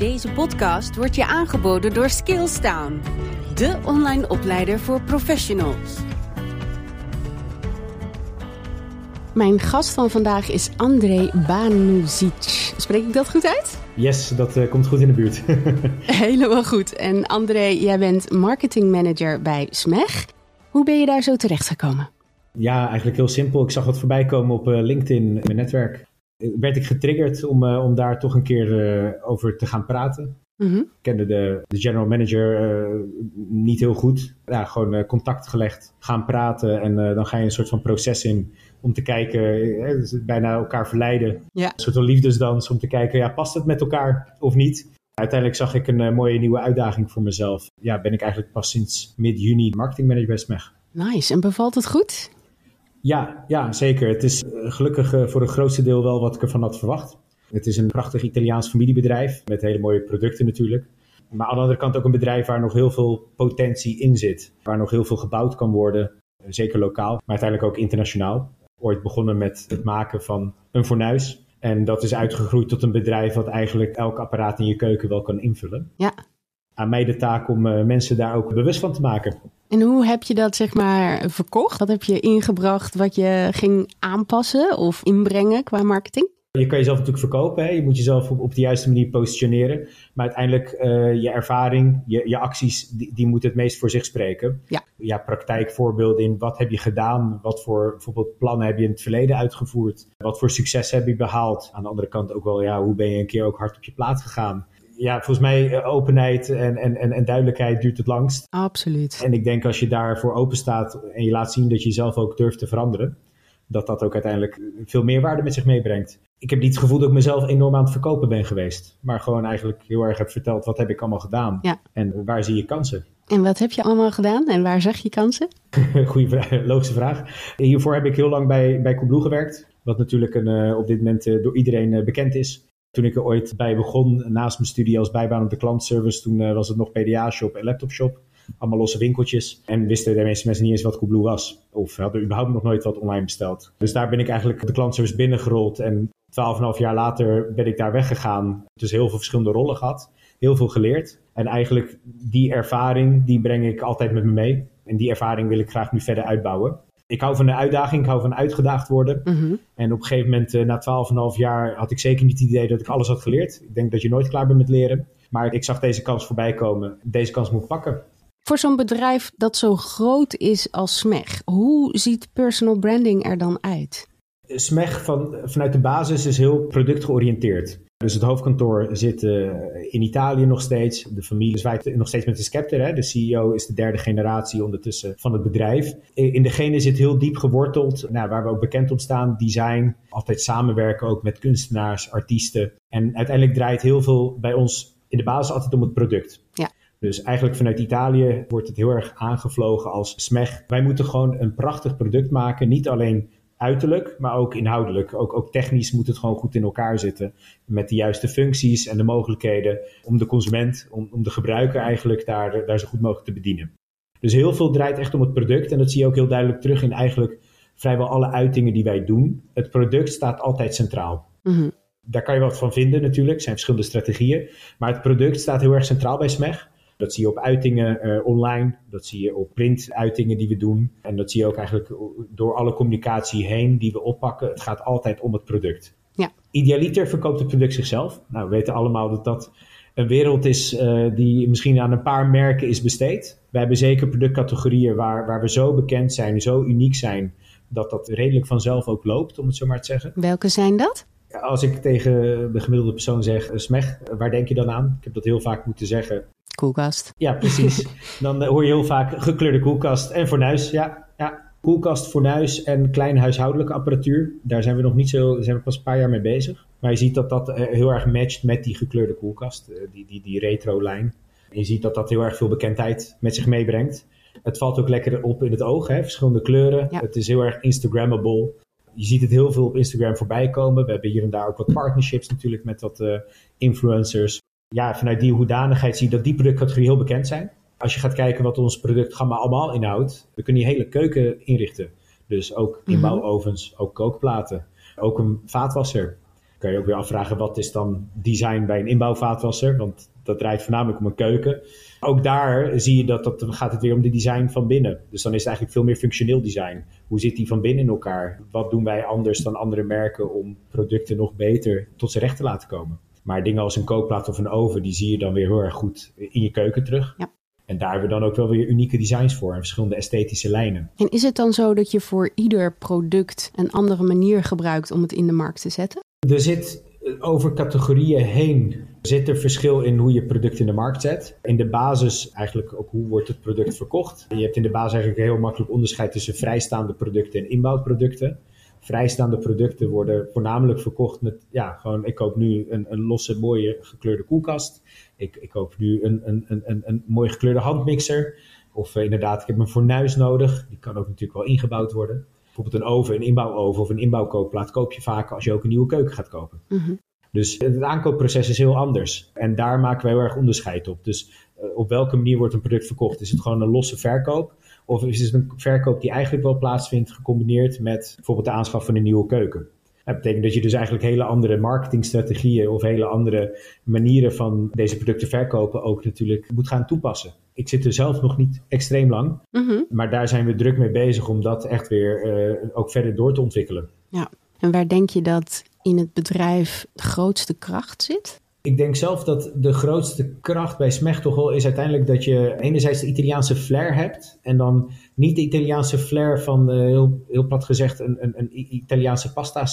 Deze podcast wordt je aangeboden door Skillstown, de online opleider voor professionals. Mijn gast van vandaag is André Banuzic. Spreek ik dat goed uit? Yes, dat uh, komt goed in de buurt. Helemaal goed. En André, jij bent marketingmanager bij SMEG. Hoe ben je daar zo terecht gekomen? Ja, eigenlijk heel simpel. Ik zag wat voorbij komen op uh, LinkedIn, in mijn netwerk. Werd ik getriggerd om, uh, om daar toch een keer over te gaan praten. Mm -hmm. Ik kende de, de general manager niet heel goed. Ja, gewoon contact gelegd, gaan praten en dan ga je een soort van proces in om te kijken, hè, dus bijna elkaar verleiden. Ja. Een soort van liefdesdans om te kijken, ja, past het met elkaar of niet? Uiteindelijk zag ik een mooie nieuwe uitdaging voor mezelf. Ja, ben ik eigenlijk pas sinds mid-juni marketingmanager bij SMEG. Nice, en bevalt het goed? Ja, ja zeker. Het is uh, gelukkig uh, voor een grootste deel wel wat ik ervan had verwacht. Het is een prachtig Italiaans familiebedrijf met hele mooie producten natuurlijk. Maar aan de andere kant ook een bedrijf waar nog heel veel potentie in zit. Waar nog heel veel gebouwd kan worden, zeker lokaal, maar uiteindelijk ook internationaal ooit begonnen met het maken van een fornuis. En dat is uitgegroeid tot een bedrijf wat eigenlijk elk apparaat in je keuken wel kan invullen. Ja. Aan mij de taak om uh, mensen daar ook bewust van te maken. En hoe heb je dat zeg maar verkocht? Wat heb je ingebracht wat je ging aanpassen of inbrengen qua marketing? Je kan jezelf natuurlijk verkopen. Hè? Je moet jezelf op, op de juiste manier positioneren. Maar uiteindelijk uh, je ervaring, je, je acties, die, die moeten het meest voor zich spreken. Ja. ja, praktijkvoorbeelden in wat heb je gedaan? Wat voor bijvoorbeeld plannen heb je in het verleden uitgevoerd? Wat voor succes heb je behaald? Aan de andere kant ook wel, ja, hoe ben je een keer ook hard op je plaat gegaan? Ja, volgens mij uh, openheid en, en, en, en, duidelijkheid duurt het langst. Absoluut. En ik denk als je daarvoor open staat en je laat zien dat je jezelf ook durft te veranderen, dat dat ook uiteindelijk veel meer waarde met zich meebrengt. Ik heb niet het gevoel dat ik mezelf enorm aan het verkopen ben geweest. Maar gewoon eigenlijk heel erg heb verteld wat heb ik allemaal gedaan. Ja. En waar zie je kansen. En wat heb je allemaal gedaan en waar zag je kansen? Goeie vraag, logische vraag. Hiervoor heb ik heel lang bij, bij Coolblue gewerkt. Wat natuurlijk een, uh, op dit moment uh, door iedereen bekend is. Toen ik er ooit bij begon, naast mijn studie als bijbaan op de klantservice, toen was het nog PDA-shop en laptopshop allemaal losse winkeltjes. En wisten de meeste mensen niet eens wat Coolblue was. Of hadden überhaupt nog nooit wat online besteld. Dus daar ben ik eigenlijk de klantservice binnengerold. En 12,5 jaar later ben ik daar weggegaan. Dus heel veel verschillende rollen gehad. Heel veel geleerd. En eigenlijk die ervaring, die breng ik altijd met me mee. En die ervaring wil ik graag nu verder uitbouwen. Ik hou van de uitdaging, ik hou van uitgedaagd worden. Mm -hmm. En op een gegeven moment, uh, na 12,5 jaar, had ik zeker niet het idee dat ik alles had geleerd. Ik denk dat je nooit klaar bent met leren. Maar ik zag deze kans voorbij komen. Deze kans moet pakken. Voor zo'n bedrijf dat zo groot is als SMEG, hoe ziet personal branding er dan uit? SMEG van, vanuit de basis is heel productgeoriënteerd. Dus het hoofdkantoor zit uh, in Italië nog steeds. De familie zwaait nog steeds met de scepter. Hè? De CEO is de derde generatie ondertussen van het bedrijf. In degene zit heel diep geworteld, nou, waar we ook bekend om staan, design. Altijd samenwerken ook met kunstenaars, artiesten. En uiteindelijk draait heel veel bij ons in de basis altijd om het product. Ja. Dus eigenlijk vanuit Italië wordt het heel erg aangevlogen als SMEG. Wij moeten gewoon een prachtig product maken. Niet alleen uiterlijk, maar ook inhoudelijk. Ook, ook technisch moet het gewoon goed in elkaar zitten. Met de juiste functies en de mogelijkheden om de consument, om, om de gebruiker eigenlijk daar, daar zo goed mogelijk te bedienen. Dus heel veel draait echt om het product. En dat zie je ook heel duidelijk terug in eigenlijk vrijwel alle uitingen die wij doen. Het product staat altijd centraal. Mm-hmm. Daar kan je wat van vinden natuurlijk. Er zijn verschillende strategieën. Maar het product staat heel erg centraal bij SMEG. Dat zie je op uitingen uh, online, dat zie je op printuitingen die we doen. En dat zie je ook eigenlijk door alle communicatie heen die we oppakken. Het gaat altijd om het product. Ja. Idealiter verkoopt het product zichzelf. Nou, we weten allemaal dat dat een wereld is uh, die misschien aan een paar merken is besteed. We hebben zeker productcategorieën waar, waar we zo bekend zijn, zo uniek zijn, dat dat redelijk vanzelf ook loopt, om het zo maar te zeggen. Welke zijn dat? Als ik tegen de gemiddelde persoon zeg, smeg, waar denk je dan aan? Ik heb dat heel vaak moeten zeggen. Koelkast. Ja, precies. Dan hoor je heel vaak gekleurde koelkast en fornuis. Ja, ja. Koelkast, fornuis en klein huishoudelijke apparatuur. Daar zijn we nog niet zo, daar zijn we pas een paar jaar mee bezig. Maar je ziet dat dat heel erg matcht met die gekleurde koelkast, die, die, die retro-lijn. Je ziet dat dat heel erg veel bekendheid met zich meebrengt. Het valt ook lekker op in het oog, hè? verschillende kleuren. Ja. Het is heel erg Instagrammable. Je ziet het heel veel op Instagram voorbij komen. We hebben hier en daar ook wat partnerships natuurlijk met wat uh, influencers ja, vanuit die hoedanigheid zie je dat die productcategorieën heel bekend zijn. Als je gaat kijken wat ons productgamma allemaal inhoudt, we kunnen je hele keuken inrichten. Dus ook inbouwovens, ook kookplaten, ook een vaatwasser. Kan je ook weer afvragen, wat is dan design bij een inbouwvaatwasser? Want dat draait voornamelijk om een keuken. Ook daar zie je dat, dat gaat het weer om de design van binnen. Dus dan is het eigenlijk veel meer functioneel design. Hoe zit die van binnen in elkaar? Wat doen wij anders dan andere merken om producten nog beter tot zijn recht te laten komen? Maar dingen als een kookplaat of een oven, die zie je dan weer heel erg goed in je keuken terug. Ja. En daar hebben we dan ook wel weer unieke designs voor en verschillende esthetische lijnen. En is het dan zo dat je voor ieder product een andere manier gebruikt om het in de markt te zetten? Er zit over categorieën heen zit er verschil in hoe je product in de markt zet. In de basis eigenlijk ook hoe wordt het product verkocht. Je hebt in de basis eigenlijk een heel makkelijk onderscheid tussen vrijstaande producten en inbouwproducten. Vrijstaande producten worden voornamelijk verkocht met, ja, gewoon ik koop nu een, een losse mooie gekleurde koelkast. Ik, ik koop nu een, een, een, een, een mooi gekleurde handmixer. Of uh, inderdaad, ik heb een fornuis nodig. Die kan ook natuurlijk wel ingebouwd worden bijvoorbeeld een oven, een inbouwoven of een inbouwkoopplaat koop je vaker als je ook een nieuwe keuken gaat kopen. Mhm. Dus het aankoopproces is heel anders. En daar maken wij heel erg onderscheid op. Dus uh, op welke manier wordt een product verkocht? Is het gewoon een losse verkoop? Of is het een verkoop die eigenlijk wel plaatsvindt, gecombineerd met bijvoorbeeld de aanschaf van een nieuwe keuken? Dat betekent dat je dus eigenlijk hele andere marketingstrategieën of hele andere manieren van deze producten verkopen ook natuurlijk moet gaan toepassen. Ik zit er zelf nog niet extreem lang, mhm. maar daar zijn we druk mee bezig om dat echt weer uh, ook verder door te ontwikkelen. Ja, en waar denk je dat in het bedrijf de grootste kracht zit? Ik denk zelf dat de grootste kracht bij Smeg toch wel is uiteindelijk dat je enerzijds de Italiaanse flair hebt. En dan niet de Italiaanse flair van, uh, heel, heel plat gezegd, een, een, een Italiaanse pasta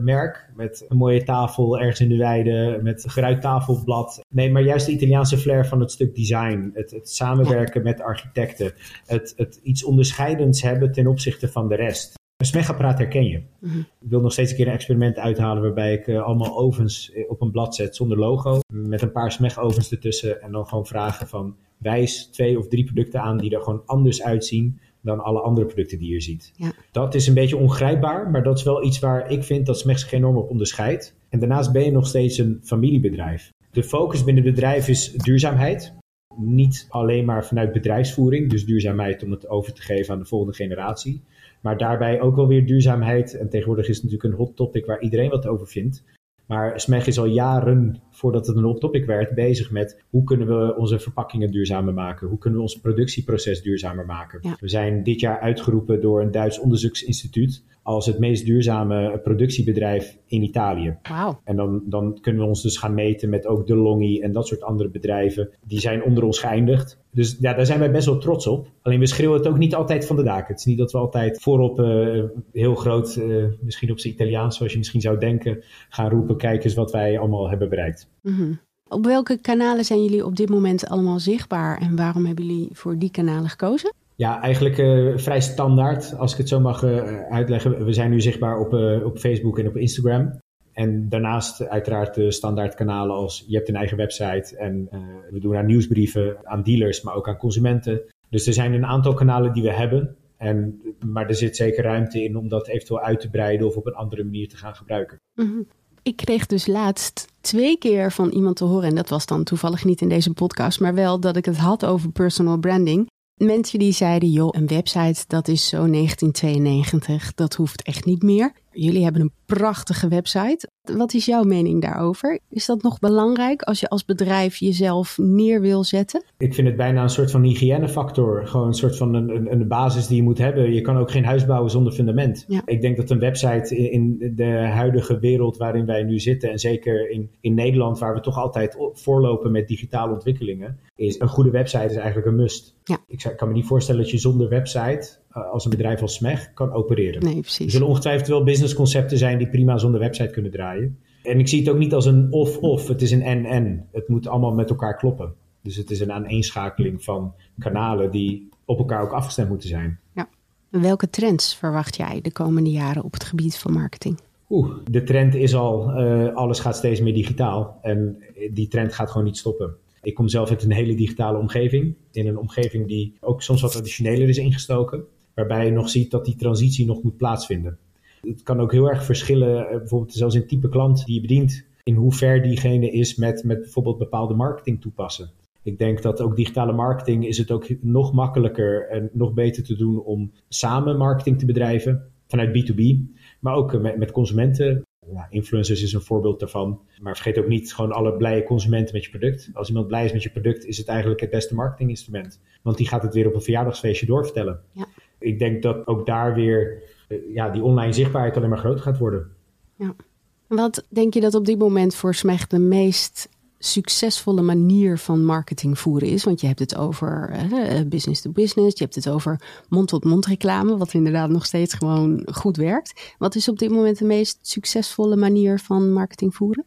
merk. Met een mooie tafel ergens in de weide, met geruit tafelblad. Nee, maar juist de Italiaanse flair van het stuk design. Het, het samenwerken met architecten. Het, het iets onderscheidends hebben ten opzichte van de rest. Een smegapparaat herken je. Mhm. Ik wil nog steeds een keer een experiment uithalen waarbij ik uh, allemaal ovens eh, op een blad zet zonder logo. Met een paar smegovens ertussen en dan gewoon vragen van wijs twee of drie producten aan die er gewoon anders uitzien dan alle andere producten die je ziet. Ja. Dat is een beetje ongrijpbaar, maar dat is wel iets waar ik vind dat Smeg zich enorm op onderscheidt. En daarnaast ben je nog steeds een familiebedrijf. De focus binnen het bedrijf is duurzaamheid. Niet alleen maar vanuit bedrijfsvoering, dus duurzaamheid om het over te geven aan de volgende generatie. Maar daarbij ook wel weer duurzaamheid. En tegenwoordig is het natuurlijk een hot topic waar iedereen wat over vindt. Maar SMEG is al jaren, voordat het een hot topic werd, bezig met hoe kunnen we onze verpakkingen duurzamer maken? Hoe kunnen we ons productieproces duurzamer maken? We zijn dit jaar uitgeroepen door een Duits onderzoeksinstituut als het meest duurzame productiebedrijf in Italië. Wow. En dan, dan kunnen we ons dus gaan meten met ook De Longi en dat soort andere bedrijven. Die zijn onder ons geëindigd. Dus ja, daar zijn wij best wel trots op. Alleen we schreeuwen het ook niet altijd van de daken. Het is niet dat we altijd voorop uh, heel groot, uh, misschien op zijn Italiaans, zoals je misschien zou denken, gaan roepen: kijk eens wat wij allemaal hebben bereikt. Mm -hmm. Op welke kanalen zijn jullie op dit moment allemaal zichtbaar en waarom hebben jullie voor die kanalen gekozen? Ja, eigenlijk uh, vrij standaard, als ik het zo mag uitleggen. We zijn nu zichtbaar op, op Facebook en op Instagram. En daarnaast uiteraard de standaard kanalen als je hebt een eigen website en we doen aan nieuwsbrieven aan dealers, maar ook aan consumenten. Dus er zijn een aantal kanalen die we hebben. En, maar er zit zeker ruimte in om dat eventueel uit te breiden of op een andere manier te gaan gebruiken. Mm Ik kreeg dus laatst twee keer van iemand te horen, en dat was dan toevallig niet in deze podcast, maar wel dat ik het had over personal branding. Mensen die zeiden, joh, een website dat is zo 1992, dat hoeft echt niet meer. Jullie hebben een prachtige website. Wat is jouw mening daarover? Is dat nog belangrijk als je als bedrijf jezelf neer wil zetten? Ik vind het bijna een soort van hygiënefactor. Gewoon een soort van een, een, een basis die je moet hebben. Je kan ook geen huis bouwen zonder fundament. Ik denk dat een website in de huidige wereld waarin wij nu zitten, en zeker in, in Nederland, waar we toch altijd voorlopen met digitale ontwikkelingen, is een goede website is eigenlijk een must. Ja. Ik kan me niet voorstellen dat je zonder website als een bedrijf als SMEG kan opereren. Nee, precies. Er zullen ongetwijfeld wel businessconcepten zijn die prima zonder website kunnen draaien. En ik zie het ook niet als een of-of, het is een en-en. Het moet allemaal met elkaar kloppen. Dus het is een aaneenschakeling van kanalen die op elkaar ook afgestemd moeten zijn. Ja. Welke trends verwacht jij de komende jaren op het gebied van marketing? Oeh, de trend is al, uh, alles gaat steeds meer digitaal. En die trend gaat gewoon niet stoppen. Ik kom zelf uit een hele digitale omgeving. In een omgeving die ook soms wat traditioneler is ingestoken waarbij je nog ziet dat die transitie nog moet plaatsvinden. Het kan ook heel erg verschillen, eh, bijvoorbeeld zelfs in type klant die je bedient, in hoe ver diegene is met, met bijvoorbeeld bepaalde marketing toepassen. Ik denk dat ook digitale marketing is het ook nog makkelijker en nog beter te doen om samen marketing te bedrijven vanuit B2B, maar ook met, met consumenten Ja, influencers is een voorbeeld daarvan. Maar vergeet ook niet gewoon alle blije consumenten met je product. Als iemand blij is met je product, is het eigenlijk het beste marketinginstrument. Want die gaat het weer op een verjaardagsfeestje doorvertellen. Ja. Ik denk dat ook daar weer eh, ja, die online zichtbaarheid alleen maar groter gaat worden. Ja. Wat denk je dat op dit moment voor SMEG de meest succesvolle manier van marketing voeren is? Want je hebt het over uh, business to business, je hebt het over mond-tot-mond reclame, wat inderdaad nog steeds gewoon goed werkt. Wat is op dit moment de meest succesvolle manier van marketing voeren?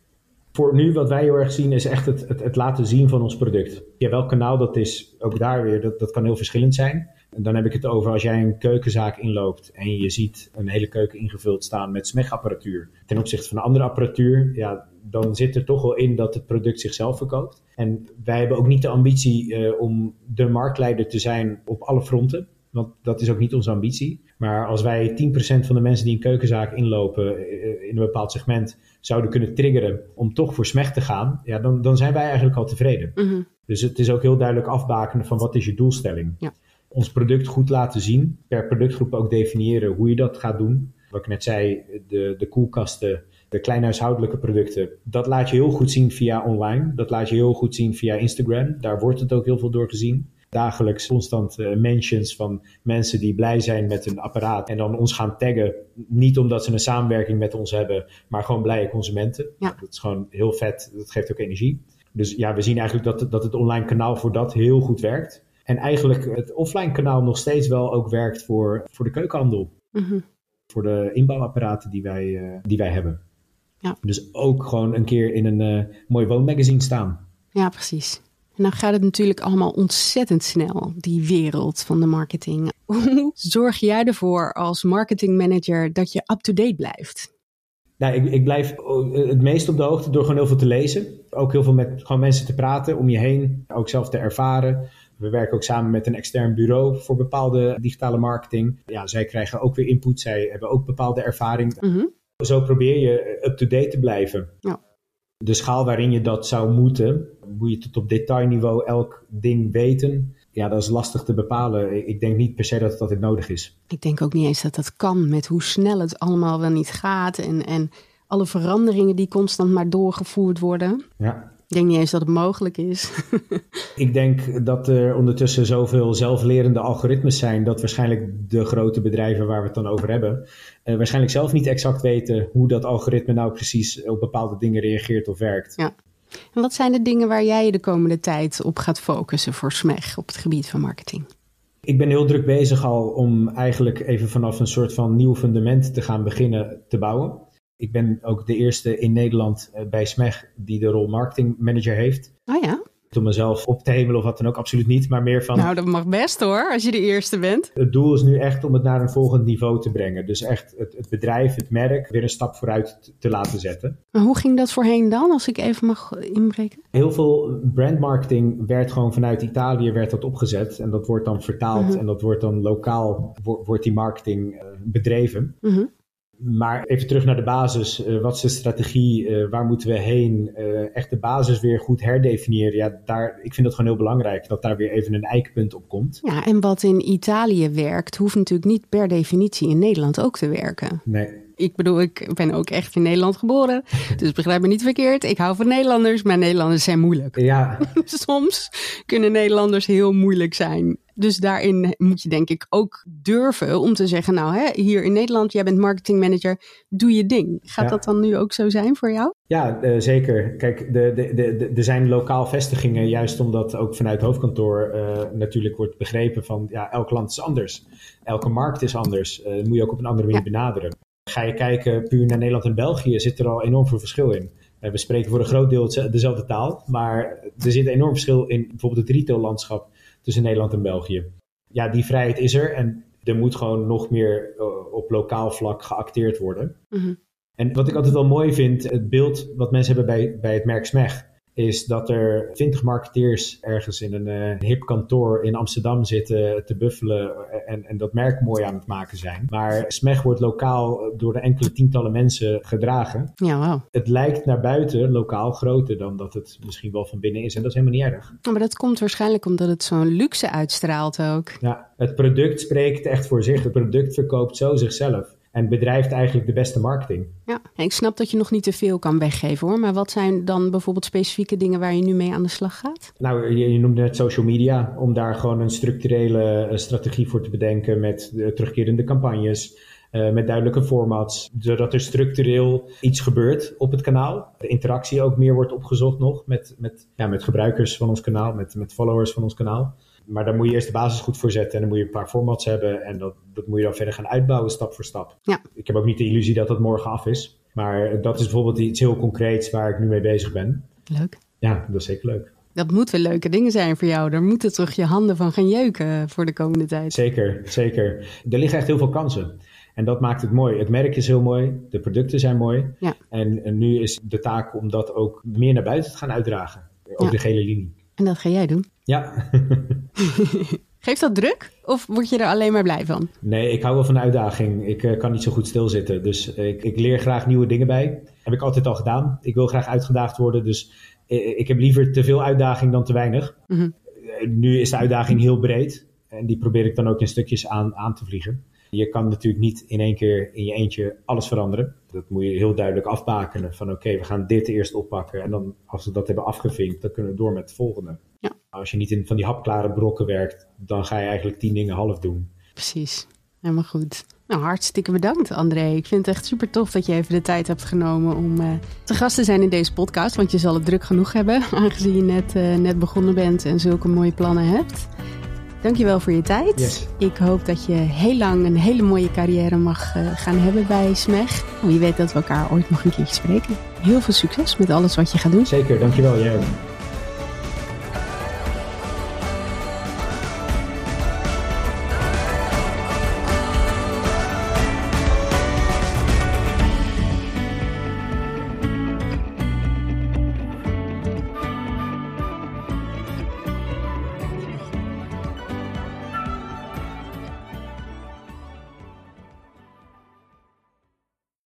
Voor nu, wat wij heel erg zien, is echt het, het, het laten zien van ons product. Ja, welk kanaal dat is, ook daar weer, dat, dat kan heel verschillend zijn. En dan heb ik het over als jij een keukenzaak inloopt en je ziet een hele keuken ingevuld staan met smegapparatuur ten opzichte van andere apparatuur, ja, dan zit er toch wel in dat het product zichzelf verkoopt. En wij hebben ook niet de ambitie uh, om de marktleider te zijn op alle fronten. Want dat is ook niet onze ambitie. Maar als wij 10% van de mensen die een keukenzaak inlopen uh, in een bepaald segment zouden kunnen triggeren om toch voor SMEG te gaan, ja, dan, dan zijn wij eigenlijk al tevreden. Mm -hmm. Dus het is ook heel duidelijk afbakenen van wat is je doelstelling. Ja. Ons product goed laten zien, per productgroep ook definiëren hoe je dat gaat doen. Wat ik net zei, de, de koelkasten, de kleine huishoudelijke producten, dat laat je heel goed zien via online. Dat laat je heel goed zien via Instagram. Daar wordt het ook heel veel door gezien. Dagelijks constant uh, mentions van mensen die blij zijn met een apparaat en dan ons gaan taggen. Niet omdat ze een samenwerking met ons hebben, maar gewoon blije consumenten. Ja. Dat is gewoon heel vet. Dat geeft ook energie. Dus ja, we zien eigenlijk dat, dat het online kanaal voor dat heel goed werkt. En eigenlijk het offline kanaal nog steeds wel ook werkt voor, voor de keukenhandel. Mm -hmm. Voor de inbouwapparaten die wij, uh, die wij hebben. Ja. Dus ook gewoon een keer in een uh, mooi woonmagazine staan. Ja, precies. En dan gaat het natuurlijk allemaal ontzettend snel, die wereld van de marketing. Hoe zorg jij ervoor als marketingmanager dat je up-to-date blijft? Nou, ik, ik, blijf het meest op de hoogte door gewoon heel veel te lezen. Ook heel veel met gewoon mensen te praten om je heen. Ook zelf te ervaren. We werken ook samen met een extern bureau voor bepaalde digitale marketing. Ja, zij krijgen ook weer input. Zij hebben ook bepaalde ervaring. Mm -hmm. Zo probeer je up-to-date te blijven. Ja. De schaal waarin je dat zou moeten, moet je tot op detailniveau elk ding weten. Ja, dat is lastig te bepalen. Ik denk niet per se dat het altijd nodig is. Ik denk ook niet eens dat dat kan met hoe snel het allemaal wel niet gaat. En, en alle veranderingen die constant maar doorgevoerd worden. Ja. Ik denk niet eens dat het mogelijk is. ik denk dat er ondertussen zoveel zelflerende algoritmes zijn dat waarschijnlijk de grote bedrijven waar we het dan over hebben, uh, waarschijnlijk zelf niet exact weten hoe dat algoritme nou precies op bepaalde dingen reageert of werkt. Ja. En wat zijn de dingen waar jij de komende tijd op gaat focussen voor SMEG op het gebied van marketing? Ik ben heel druk bezig al om eigenlijk even vanaf een soort van nieuw fundament te gaan beginnen te bouwen. Ik ben ook de eerste in Nederland bij SMEG die de rol marketing manager heeft. Oh ja? Om mezelf op te hemelen of wat dan ook, absoluut niet. Maar meer van... Nou, dat mag best hoor, als je de eerste bent. Het doel is nu echt om het naar een volgend niveau te brengen. Dus echt het, het bedrijf, het merk, weer een stap vooruit te laten zetten. Maar hoe ging dat voorheen dan, als ik even mag inbreken? Heel veel brandmarketing werd gewoon vanuit Italië werd dat opgezet. En dat wordt dan vertaald Mhm. uh -huh. en dat wordt dan lokaal, wordt, wordt die marketing uh, bedreven. Uh -huh. Maar even terug naar de basis. Uh, wat is de strategie? Uh, waar moeten we heen? Uh, echt de basis weer goed herdefiniëren. Ja, daar, ik vind dat gewoon heel belangrijk. Dat daar weer even een eikpunt op komt. Ja, en wat in Italië werkt, hoeft natuurlijk niet per definitie in Nederland ook te werken. Nee. Ik bedoel, ik ben ook echt in Nederland geboren. Dus begrijp me niet verkeerd. Ik hou van Nederlanders, maar Nederlanders zijn moeilijk. Ja. Soms kunnen Nederlanders heel moeilijk zijn. Dus daarin moet je denk ik ook durven om te zeggen, nou hè, hier in Nederland, jij bent marketingmanager, doe je ding. Gaat Ja. dat dan nu ook zo zijn voor jou? Ja, uh, zeker. Kijk, de, de, de, de, er zijn lokaal vestigingen, juist omdat ook vanuit hoofdkantoor uh, natuurlijk wordt begrepen van, ja, elk land is anders. Elke markt is anders. Uh, dat moet je ook op een andere manier Ja. benaderen. Ga je kijken puur naar Nederland en België, zit er al enorm veel verschil in. Uh, we spreken voor een groot deel dezelfde taal, maar er zit enorm verschil in bijvoorbeeld het retaillandschap tussen Nederland en België. Ja, die vrijheid is er en er moet gewoon nog meer uh, op lokaal vlak geacteerd worden. Mhm. En wat ik altijd wel mooi vind, het beeld wat mensen hebben bij, bij het merk Smeg, is dat er twintig marketeers ergens in een uh, hip kantoor in Amsterdam zitten te buffelen en, en dat merk mooi aan het maken zijn. Maar Smeg wordt lokaal door de enkele tientallen mensen gedragen. Ja. Het lijkt naar buiten lokaal groter dan dat het misschien wel van binnen is en dat is helemaal niet erg. Maar dat komt waarschijnlijk omdat het zo'n luxe uitstraalt ook. Ja, het product spreekt echt voor zich. Het product verkoopt zo zichzelf. En bedrijft eigenlijk de beste marketing. Ja, ik snap dat je nog niet te veel kan weggeven hoor. Maar wat zijn dan bijvoorbeeld specifieke dingen waar je nu mee aan de slag gaat? Nou, je, je noemde net social media, om daar gewoon een structurele uh, strategie voor te bedenken met terugkerende campagnes. Uh, met duidelijke formats, zodat er structureel iets gebeurt op het kanaal. De interactie ook meer wordt opgezocht nog met, met, ja, met gebruikers van ons kanaal, met, met followers van ons kanaal. Maar daar moet je eerst de basis goed voor zetten en dan moet je een paar formats hebben en dat, dat moet je dan verder gaan uitbouwen stap voor stap. Ja. Ik heb ook niet de illusie dat dat morgen af is, maar dat is bijvoorbeeld iets heel concreets waar ik nu mee bezig ben. Leuk. Ja, dat is zeker leuk. Dat moeten leuke dingen zijn voor jou. Daar moeten toch je handen van gaan jeuken voor de komende tijd. Zeker, zeker. Er liggen echt heel veel kansen. En dat maakt het mooi. Het merk is heel mooi, de producten zijn mooi. Ja. En, en nu is de taak om dat ook meer naar buiten te gaan uitdragen. Ja. de gele linie. En dat ga jij doen. Ja, Geeft dat druk? Of word je er alleen maar blij van? nee, ik hou wel van de uitdaging. Ik eh, kan niet zo goed stilzitten. Dus ik, ik leer graag nieuwe dingen bij. Heb ik altijd al gedaan. Ik wil graag uitgedaagd worden. Dus eh, ik heb liever te veel uitdaging dan te weinig. Mhm. Eh, Nu is de uitdaging heel breed. En die probeer ik dan ook in stukjes aan, aan te vliegen. Je kan natuurlijk niet in één keer in je eentje alles veranderen. Dat moet je heel duidelijk afbakenen. Van oké, we gaan dit eerst oppakken. En dan als we dat hebben afgevinkt, dan kunnen we door met het volgende. Ja. Als je niet in van die hapklare brokken werkt, dan ga je eigenlijk tien dingen half doen. Precies. Helemaal goed. Nou, hartstikke bedankt, André. Ik vind het echt super tof dat je even de tijd hebt genomen om eh, te gast te zijn in deze podcast. Want je zal het druk genoeg hebben, aangezien je net, eh, net begonnen bent en zulke mooie plannen hebt. Dankjewel voor je tijd. Yes. Ik hoop dat je heel lang een hele mooie carrière mag eh, gaan hebben bij SMEG. Wie weet dat we elkaar ooit nog een keertje spreken. Heel veel succes met alles wat je gaat doen. Zeker, dankjewel jij.